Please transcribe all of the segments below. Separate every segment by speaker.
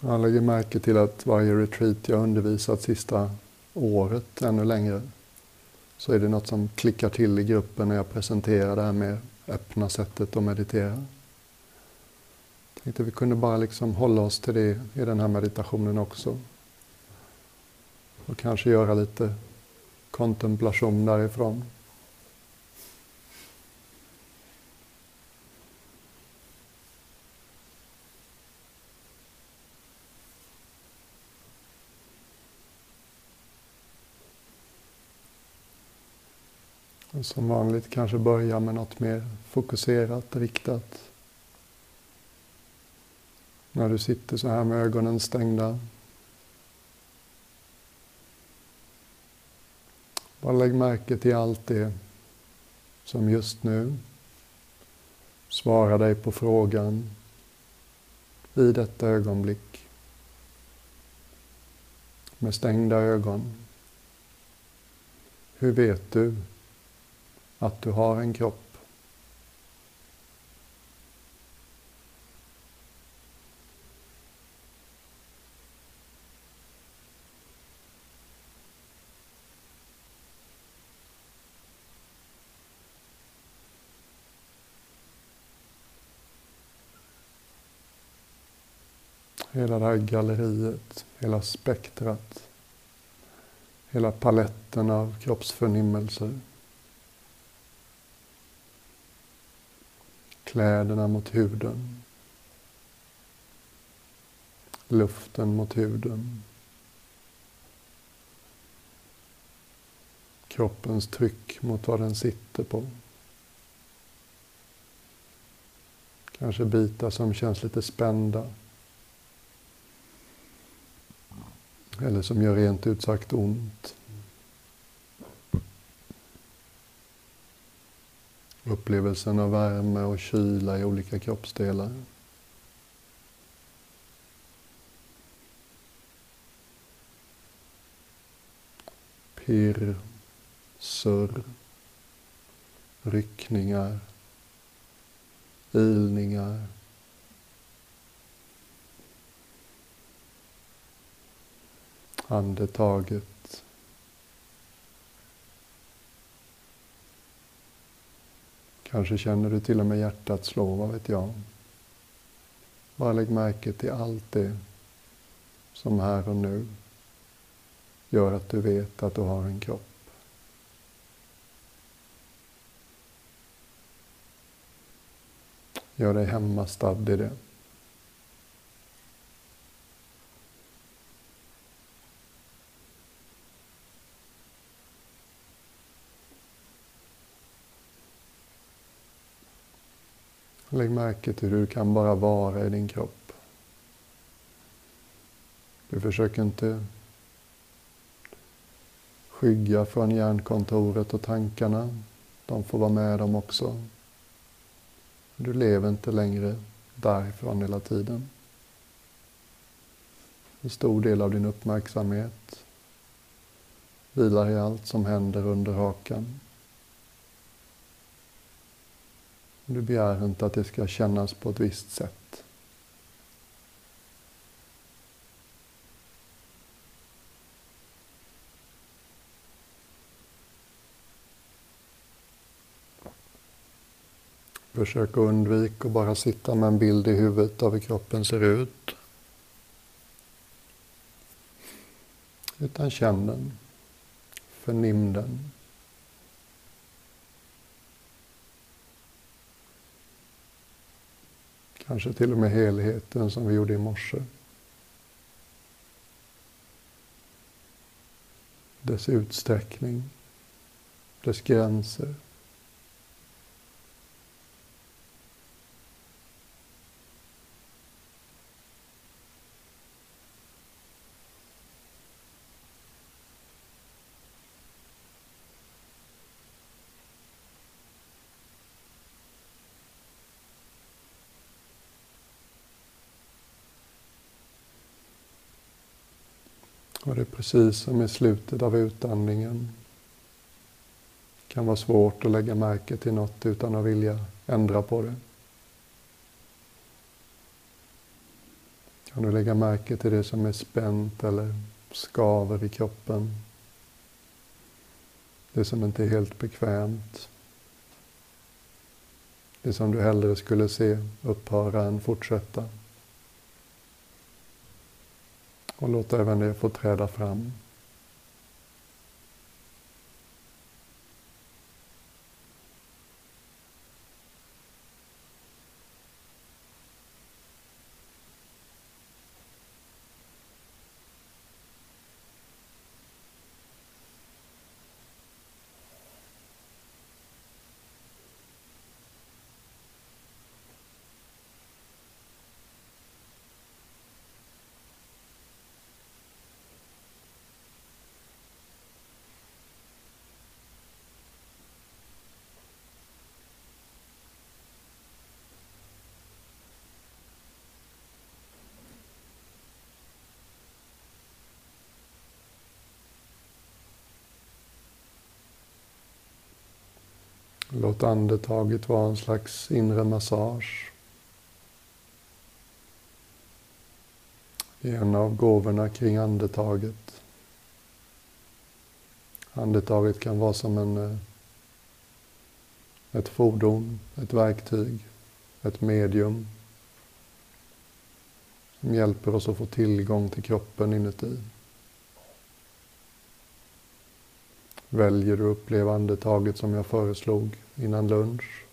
Speaker 1: Jag lägger märke till att varje retreat jag undervisat sista året, ännu längre, så är det något som klickar till i gruppen när jag presenterar det här med öppna sättet att meditera. Jag tänkte vi kunde bara liksom hålla oss till det i den här meditationen också. Och kanske göra lite kontemplation därifrån. Som vanligt kanske börja med något mer fokuserat, riktat. När du sitter så här med ögonen stängda. Bara lägg märke till allt det som just nu svarar dig på frågan i detta ögonblick. Med stängda ögon. Hur vet du att du har en kropp. Hela det här galleriet, hela spektrat, hela paletten av kroppsförnimmelser. Kläderna mot huden. Luften mot huden. Kroppens tryck mot vad den sitter på. Kanske bitar som känns lite spända. Eller som gör rent ut sagt ont. Upplevelsen av värme och kyla i olika kroppsdelar. Pirr, surr, ryckningar, ilningar. Andetaget Kanske känner du till och med hjärtat slå, vad vet jag. Bara lägg märke till allt det som här och nu gör att du vet att du har en kropp. Gör dig hemmastadd i det. Lägg märke till hur du kan bara vara i din kropp. Du försöker inte skygga från hjärnkontoret och tankarna. De får vara med dem också. Du lever inte längre därifrån hela tiden. En stor del av din uppmärksamhet vilar i allt som händer under hakan. Du begär inte att det ska kännas på ett visst sätt. Försök att undvika att bara sitta med en bild i huvudet av hur kroppen ser ut. Utan känn den. Förnim den. Kanske till och med helheten som vi gjorde i morse. Dess utsträckning, dess gränser. Och det är precis som i slutet av utandningen. Det kan vara svårt att lägga märke till något utan att vilja ändra på det. Kan du lägga märke till det som är spänt eller skaver i kroppen? Det som inte är helt bekvämt. Det som du hellre skulle se upphöra än fortsätta. Och låt även det få träda fram. Låt andetaget vara en slags inre massage. Det är en av gåvorna kring andetaget. Andetaget kan vara som en, eh, ett fordon, ett verktyg, ett medium som hjälper oss att få tillgång till kroppen inuti. Väljer du att uppleva andetaget som jag föreslog innan lunch.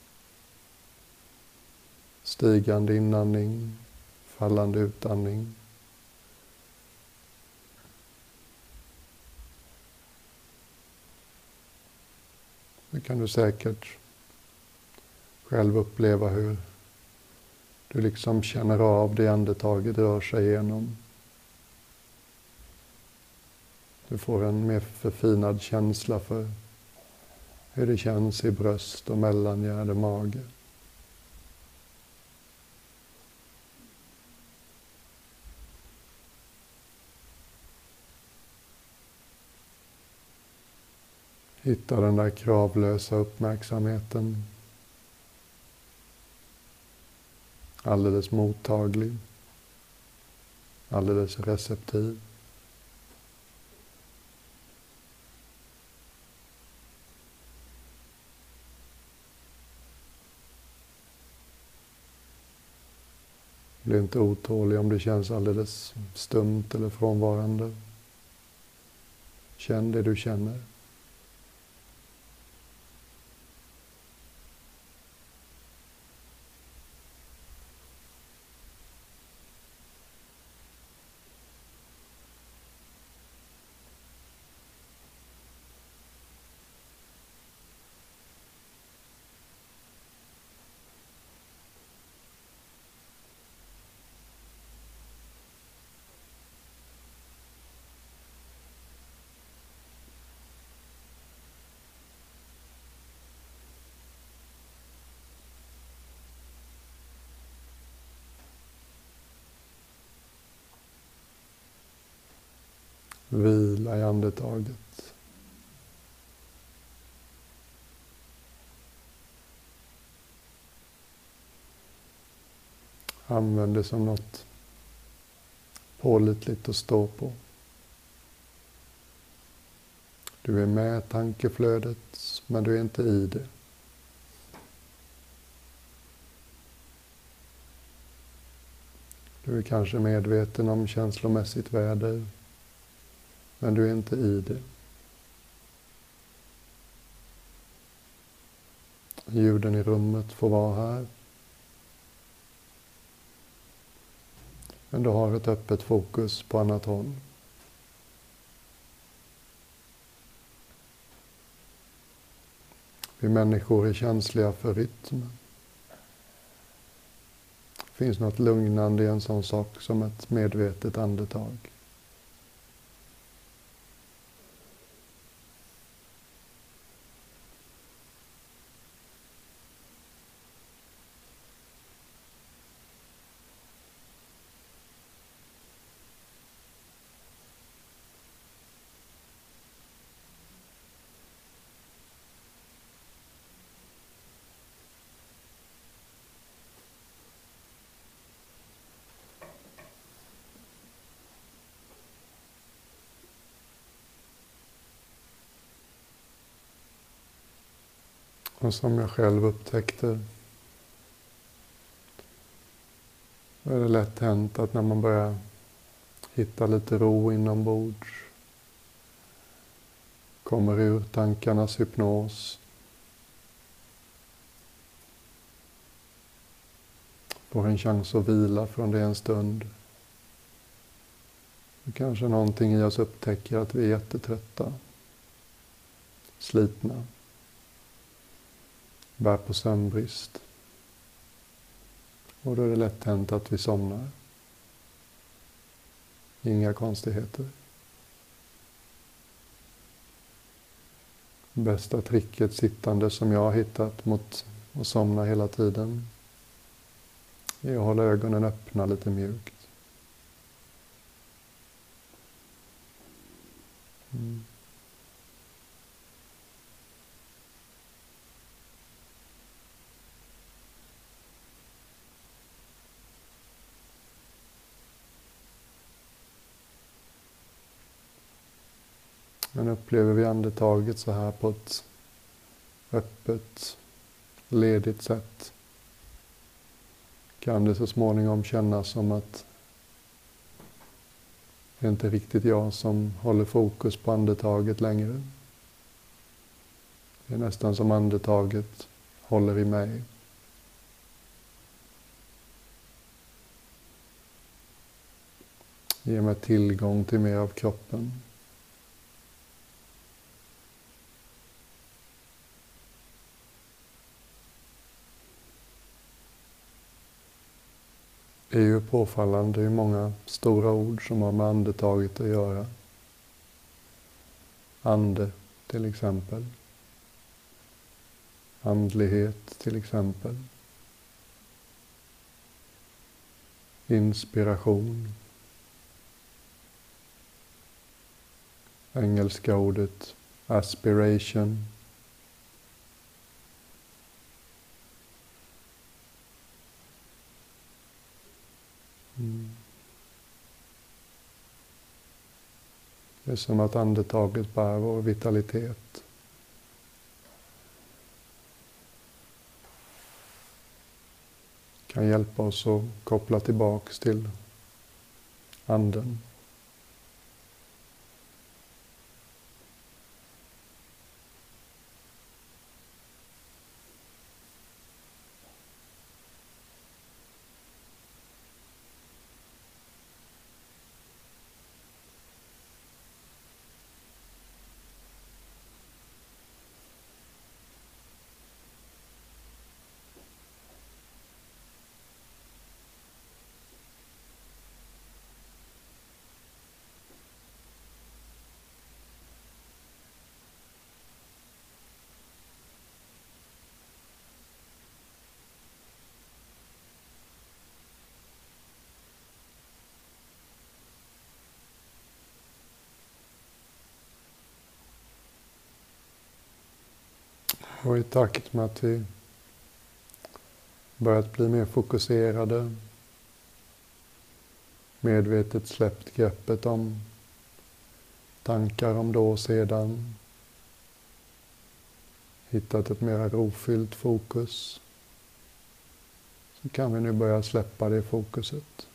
Speaker 1: Stigande inandning, fallande utandning. Nu kan du säkert själv uppleva hur du liksom känner av det andetaget rör sig igenom. Du får en mer förfinad känsla för hur det känns i bröst och mellangärde och mage. Hitta den där kravlösa uppmärksamheten. Alldeles mottaglig. Alldeles receptiv. Bli inte otålig om det känns alldeles stumt eller frånvarande. Känn det du känner. Vila i andetaget. Använd det som något pålitligt att stå på. Du är med tankeflödet, men du är inte i det. Du är kanske medveten om känslomässigt väder, men du är inte i det. Ljuden i rummet får vara här. Men du har ett öppet fokus på annat håll. Vi människor är känsliga för rytm. Det finns något lugnande i en sån sak som ett medvetet andetag. Och som jag själv upptäckte. Är det lätt hänt att när man börjar hitta lite ro inombords kommer ur tankarnas hypnos. Får en chans att vila från det en stund. Kanske någonting i oss upptäcker att vi är jättetrötta, slitna, bär på sömnbrist. Och då är det lätt hänt att vi somnar. Inga konstigheter. Bästa tricket sittande som jag har hittat mot att somna hela tiden är att hålla ögonen öppna lite mjukt. Mm. Men upplever vi andetaget så här på ett öppet, ledigt sätt kan det så småningom kännas som att det är inte riktigt jag som håller fokus på andetaget längre. Det är nästan som andetaget håller i mig. Ger mig tillgång till mer av kroppen. Är ju påfallande hur många stora ord som har med andetaget att göra. Ande, till exempel. Andlighet, till exempel. Inspiration. Engelska ordet aspiration. Mm. Det är som att andetaget bär vår vitalitet. Kan hjälpa oss att koppla tillbaks till anden. Och i takt med att vi börjat bli mer fokuserade, medvetet släppt greppet om tankar om då och sedan, hittat ett mera rofyllt fokus, så kan vi nu börja släppa det fokuset.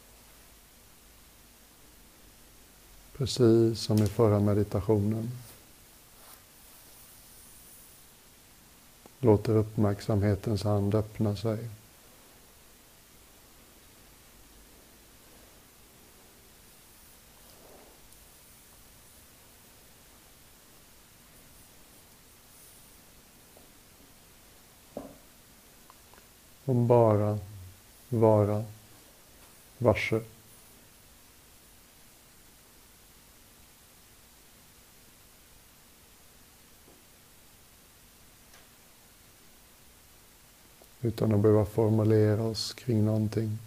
Speaker 1: Precis som i förra meditationen. Låter uppmärksamhetens hand öppna sig. Och bara vara varse. Utan att behöva formulera oss kring någonting.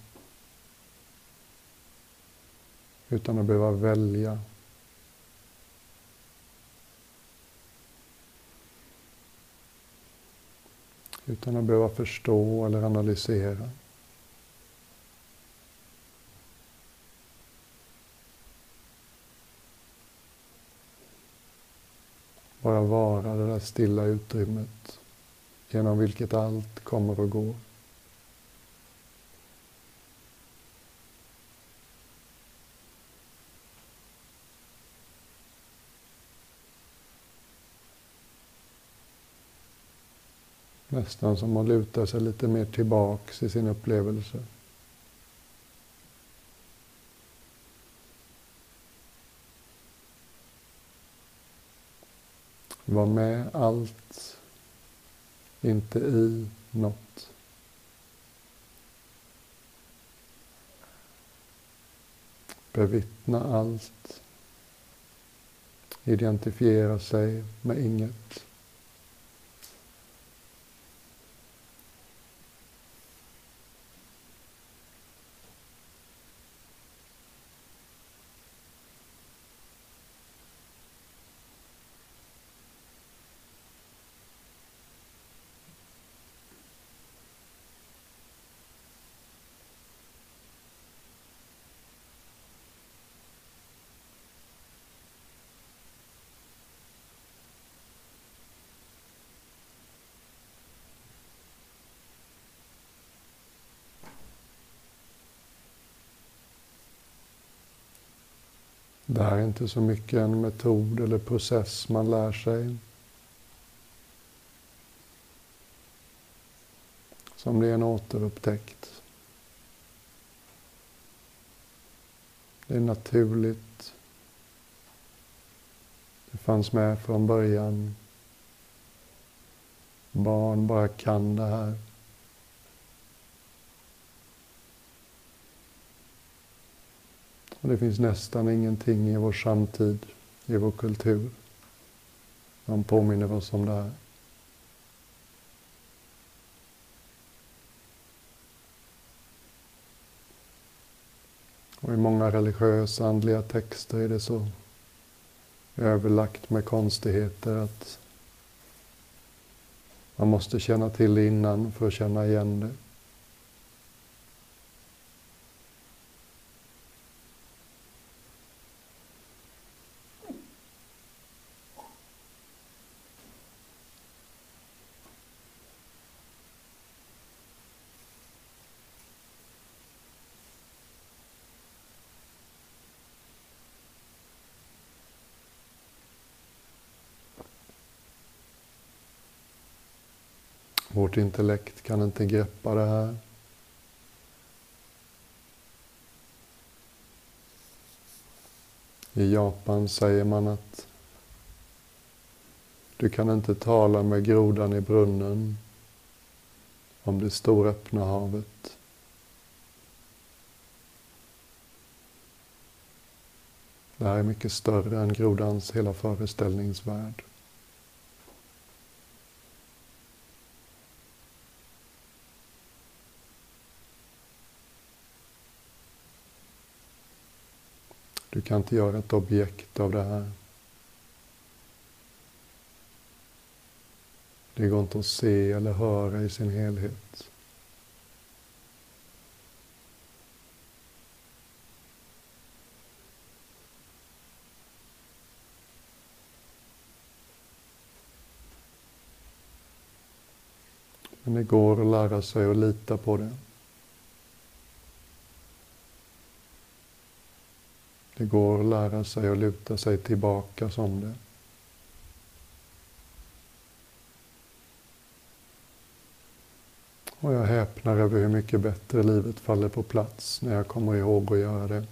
Speaker 1: Utan att behöva välja. Utan att behöva förstå eller analysera. Bara vara det där stilla utrymmet genom vilket allt kommer och går. Nästan som att luta sig lite mer tillbaks i sin upplevelse. Var med allt, inte i något. Bevittna allt. Identifiera sig med inget. Det här är inte så mycket en metod eller process man lär sig. Som det är en återupptäckt. Det är naturligt. Det fanns med från början. Barn bara kan det här. Och det finns nästan ingenting i vår samtid, i vår kultur, som påminner oss om det här. Och i många religiösa, andliga texter är det så överlagt med konstigheter att man måste känna till det innan för att känna igen det. Vårt intellekt kan inte greppa det här. I Japan säger man att du kan inte tala med grodan i brunnen om det storöppna havet. Det här är mycket större än grodans hela föreställningsvärld. Du kan inte göra ett objekt av det här. Det går inte att se eller höra i sin helhet. Men det går att lära sig att lita på det. Det går att lära sig att luta sig tillbaka som det. Och jag häpnar över hur mycket bättre livet faller på plats när jag kommer ihåg att göra det.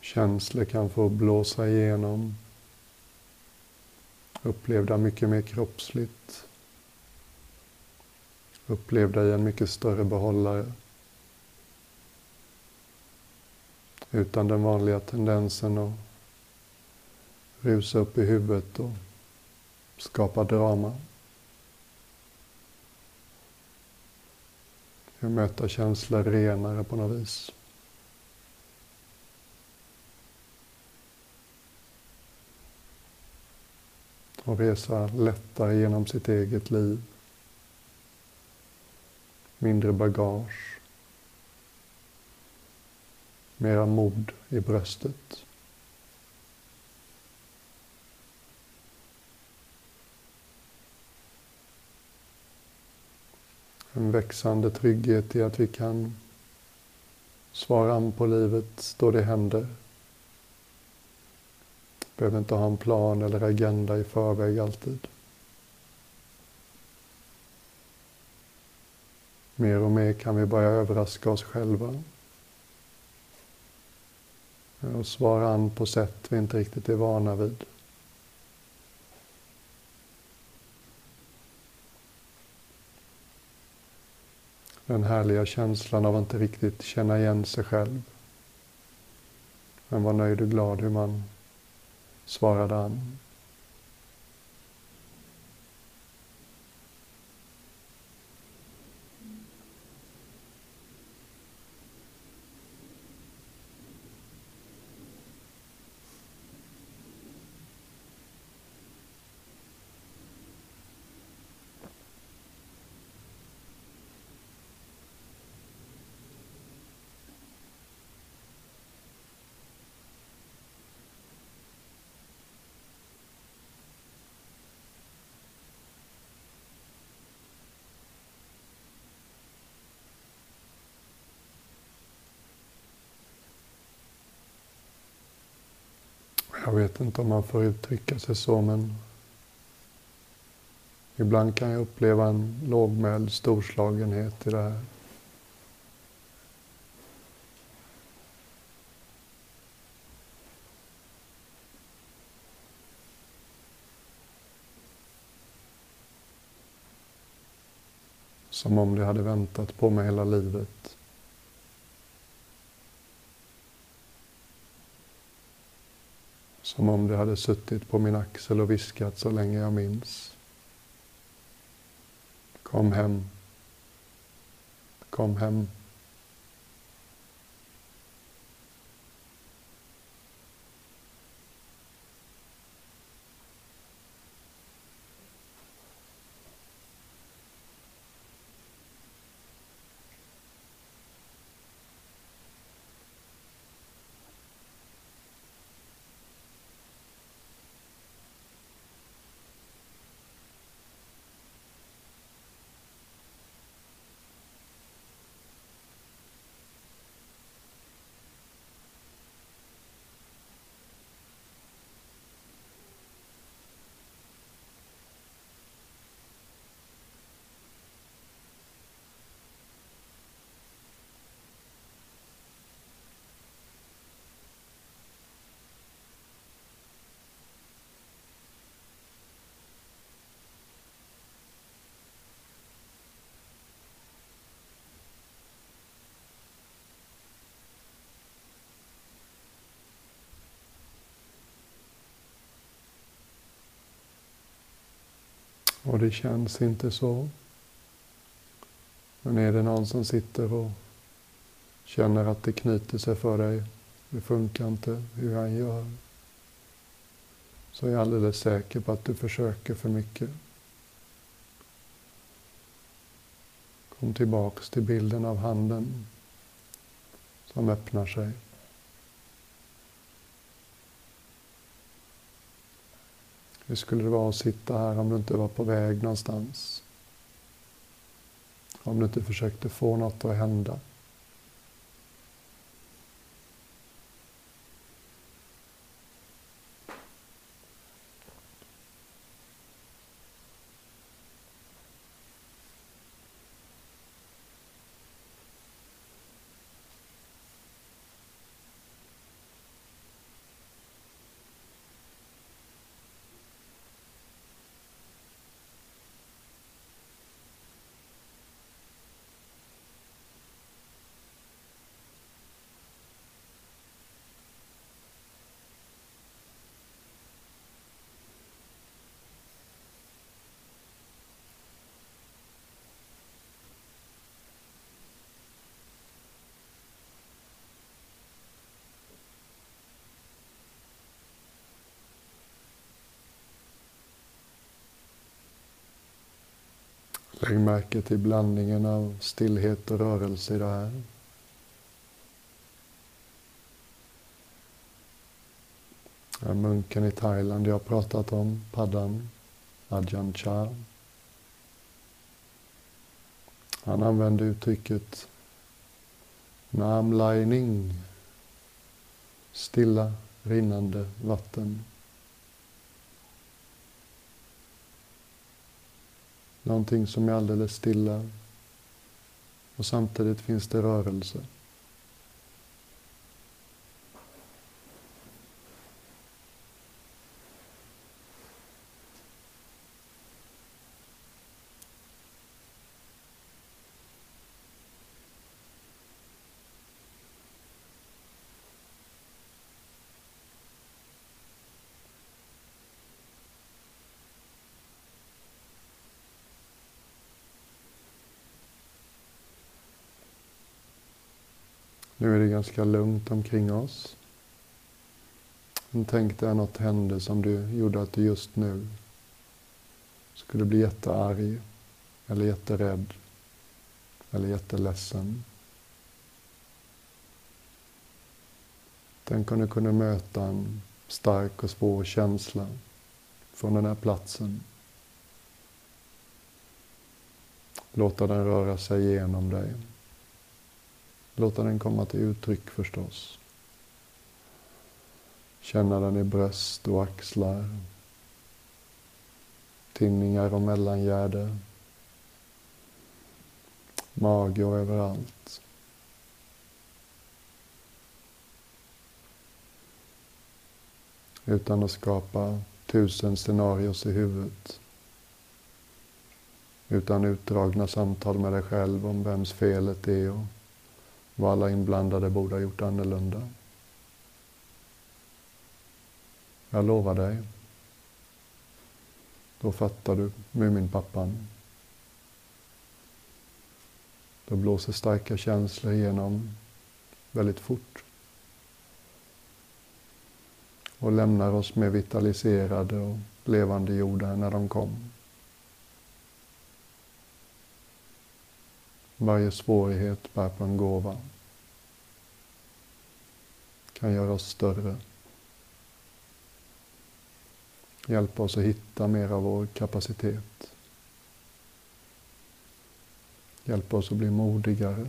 Speaker 1: Känslor kan få blåsa igenom upplevda mycket mer kroppsligt. Upplevda i en mycket större behållare. Utan den vanliga tendensen att rusa upp i huvudet och skapa drama. Hur möta känslor renare på något vis. Och resa lättare genom sitt eget liv. Mindre bagage, Mera mod i bröstet. En växande trygghet i att vi kan svara an på livet då det händer. Behöver inte ha en plan eller agenda i förväg alltid. Mer och mer kan vi börja överraska oss själva. Och svara an på sätt vi inte riktigt är vana vid. Den härliga känslan av att inte riktigt känna igen sig själv. Men vara nöjd och glad hur man svarade han. Jag vet inte om man får uttrycka sig så, men ibland kan jag uppleva en lågmäld storslagenhet i det här. Som om det hade väntat på mig hela livet. Som om det hade suttit på min axel och viskat så länge jag minns. Kom hem. Kom hem. Och det känns inte så. Men är det någon som sitter och känner att det knyter sig för dig, det funkar inte hur han gör, så är jag alldeles säker på att du försöker för mycket. Kom tillbaks till bilden av handen som öppnar sig. Hur skulle det vara att sitta här om du inte var på väg någonstans? Om du inte försökte få något att hända? Spring märke till blandningen av stillhet och rörelse i det här. är munken i Thailand jag pratat om, Paddan Ajahn Chah. Han använde uttrycket namlining, stilla rinnande vatten. Någonting som är alldeles stilla och samtidigt finns det rörelse. Nu är det ganska lugnt omkring oss. Men tänk dig att något hände som du gjorde att du just nu skulle bli jättearg eller jätterädd eller jätteledsen. Tänk om du kunde möta en stark och svår känsla från den här platsen. Låta den röra sig igenom dig. Låta den komma till uttryck förstås. Känna den i bröst och axlar. Tinningar och mellangärde. Mage och överallt. Utan att skapa tusen scenarios i huvudet. Utan utdragna samtal med dig själv om vems felet är och vad alla inblandade borde ha gjort annorlunda. Jag lovar dig. Då fattar du Muminpappan. Då blåser starka känslor igenom väldigt fort. Och lämnar oss mer vitaliserade och levande jordar när de kom. Varje svårighet bär på en gåva. Kan göra oss större. Hjälpa oss att hitta mer av vår kapacitet. Hjälpa oss att bli modigare.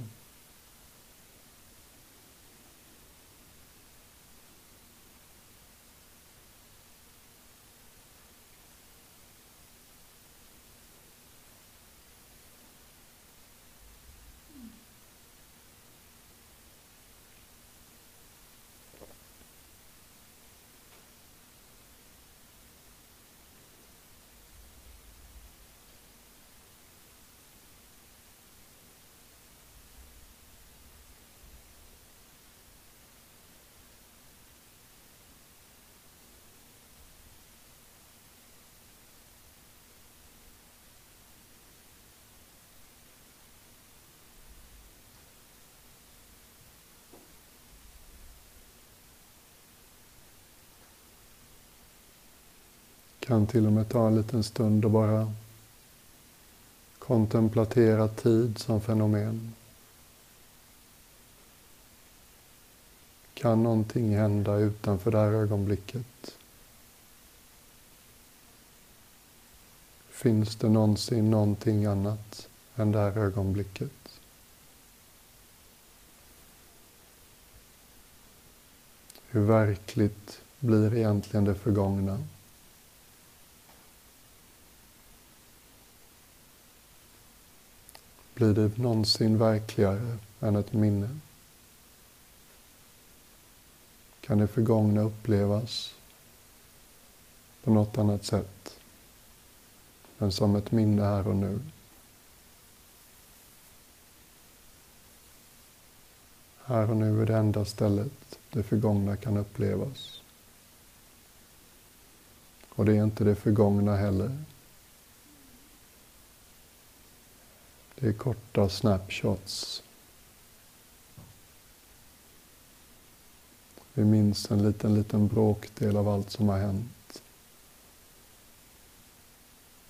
Speaker 1: Kan till och med ta en liten stund och bara kontemplatera tid som fenomen. Kan någonting hända utanför det här ögonblicket? Finns det någonsin någonting annat än det här ögonblicket? Hur verkligt blir egentligen det förgångna? Blir det någonsin verkligare än ett minne? Kan det förgångna upplevas på något annat sätt än som ett minne här och nu? Här och nu är det enda stället det förgångna kan upplevas. Och det är inte det förgångna heller. Det är korta snapshots. Vi minns en liten, liten bråkdel av allt som har hänt.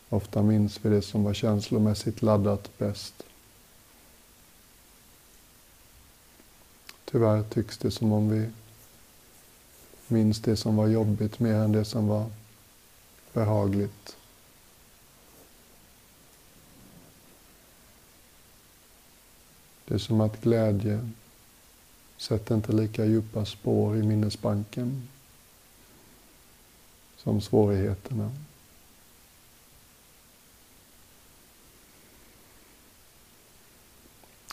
Speaker 1: Ofta minns vi det som var känslomässigt laddat bäst. Tyvärr tycks det som om vi Minns det som var jobbigt mer än det som var behagligt. Det är som att glädje sätter inte lika djupa spår i minnesbanken som svårigheterna.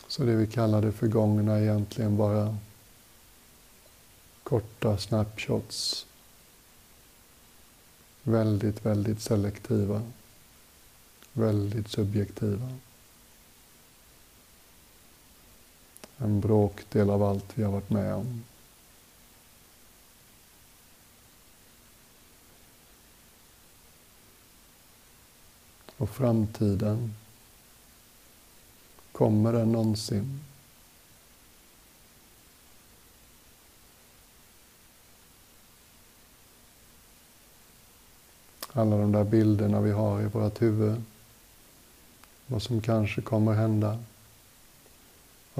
Speaker 1: Så det vi kallar det förgångna är egentligen bara korta snapshots. Väldigt, väldigt selektiva. Väldigt subjektiva. En bråkdel av allt vi har varit med om. Och framtiden, kommer den någonsin? Alla de där bilderna vi har i vårt huvud. Vad som kanske kommer hända.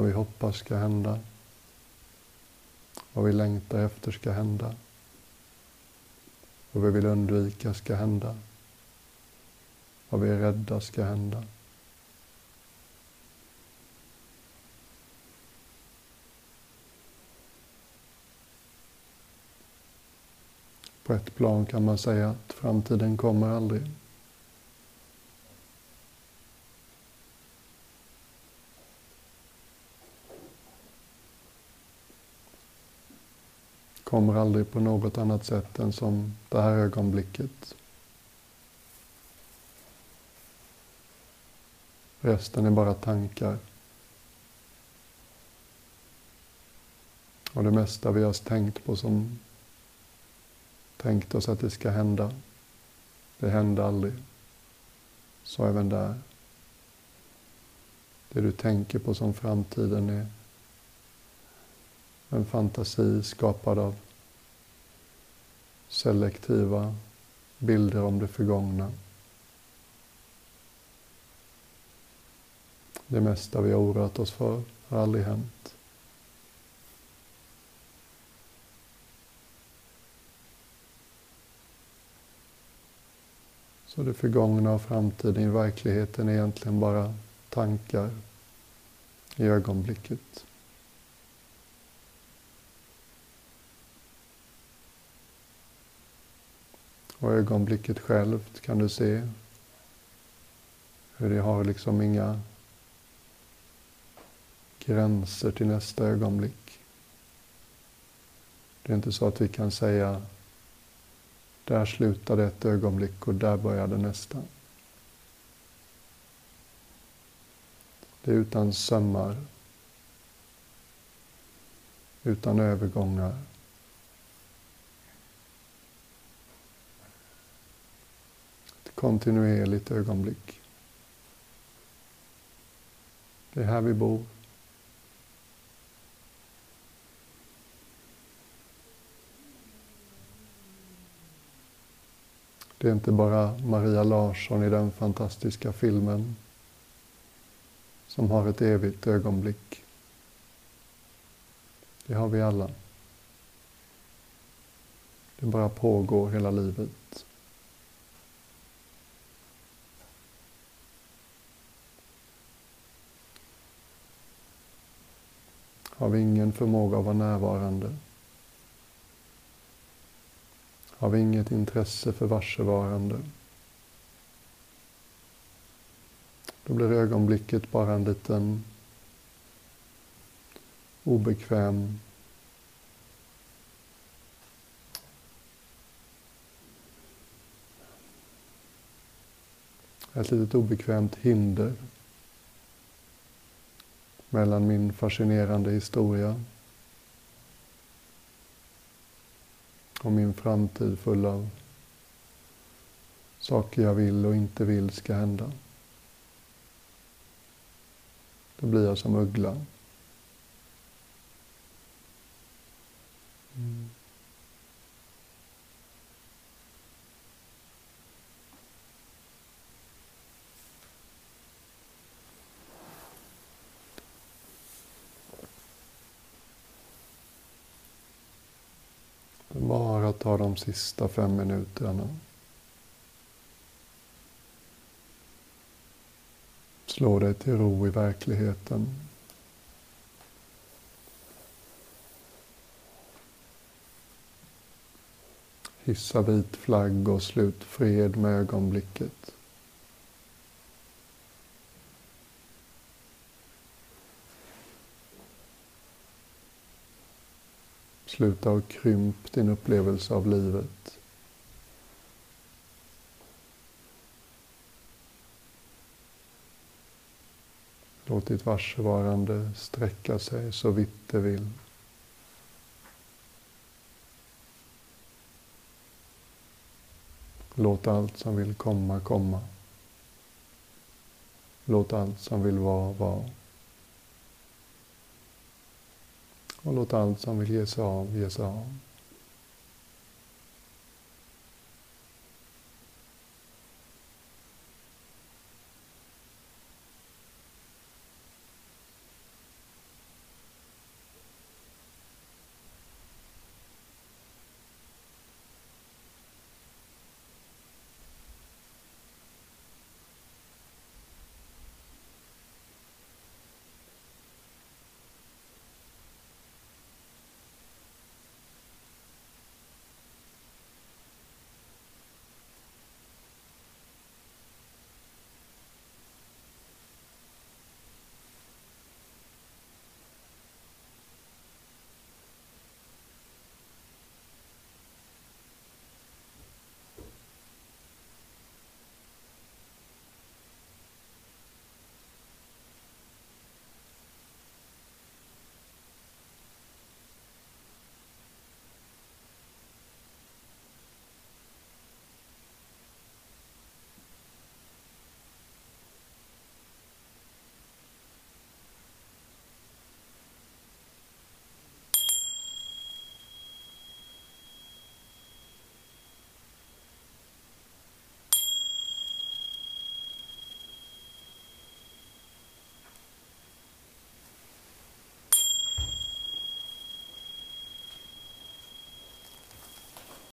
Speaker 1: Vad vi hoppas ska hända. Vad vi längtar efter ska hända. Vad vi vill undvika ska hända. Vad vi är rädda ska hända. På ett plan kan man säga att framtiden kommer aldrig. Kommer aldrig på något annat sätt än som det här ögonblicket. Resten är bara tankar. Och det mesta vi har tänkt på som tänkt oss att det ska hända. Det hände aldrig. Så även där. Det du tänker på som framtiden är en fantasi skapad av selektiva bilder om det förgångna. Det mesta vi har oroat oss för har aldrig hänt. Så det förgångna och framtiden i verkligheten är egentligen bara tankar i ögonblicket. Och ögonblicket självt kan du se hur det har liksom inga gränser till nästa ögonblick. Det är inte så att vi kan säga där slutade ett ögonblick och där började nästa. Det är utan sömmar, utan övergångar. Kontinuerligt ögonblick. Det är här vi bor. Det är inte bara Maria Larsson i den fantastiska filmen som har ett evigt ögonblick. Det har vi alla. Det bara pågår hela livet. Har vi ingen förmåga att vara närvarande har vi inget intresse för varsevarande. Då blir ögonblicket bara en liten obekväm ett litet obekvämt hinder mellan min fascinerande historia och min framtid full av saker jag vill och inte vill ska hända. Då blir jag som uggla. Mm. Ta de sista fem minuterna. Slå dig till ro i verkligheten. Hissa vit flagg och slut fred med ögonblicket. Sluta och krymp din upplevelse av livet. Låt ditt varsevarande sträcka sig så vitt det vill. Låt allt som vill komma, komma. Låt allt som vill vara, vara. Och låt allt som vill